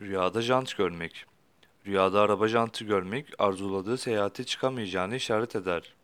Rüyada jant görmek. Rüyada araba jantı görmek arzuladığı seyahate çıkamayacağını işaret eder.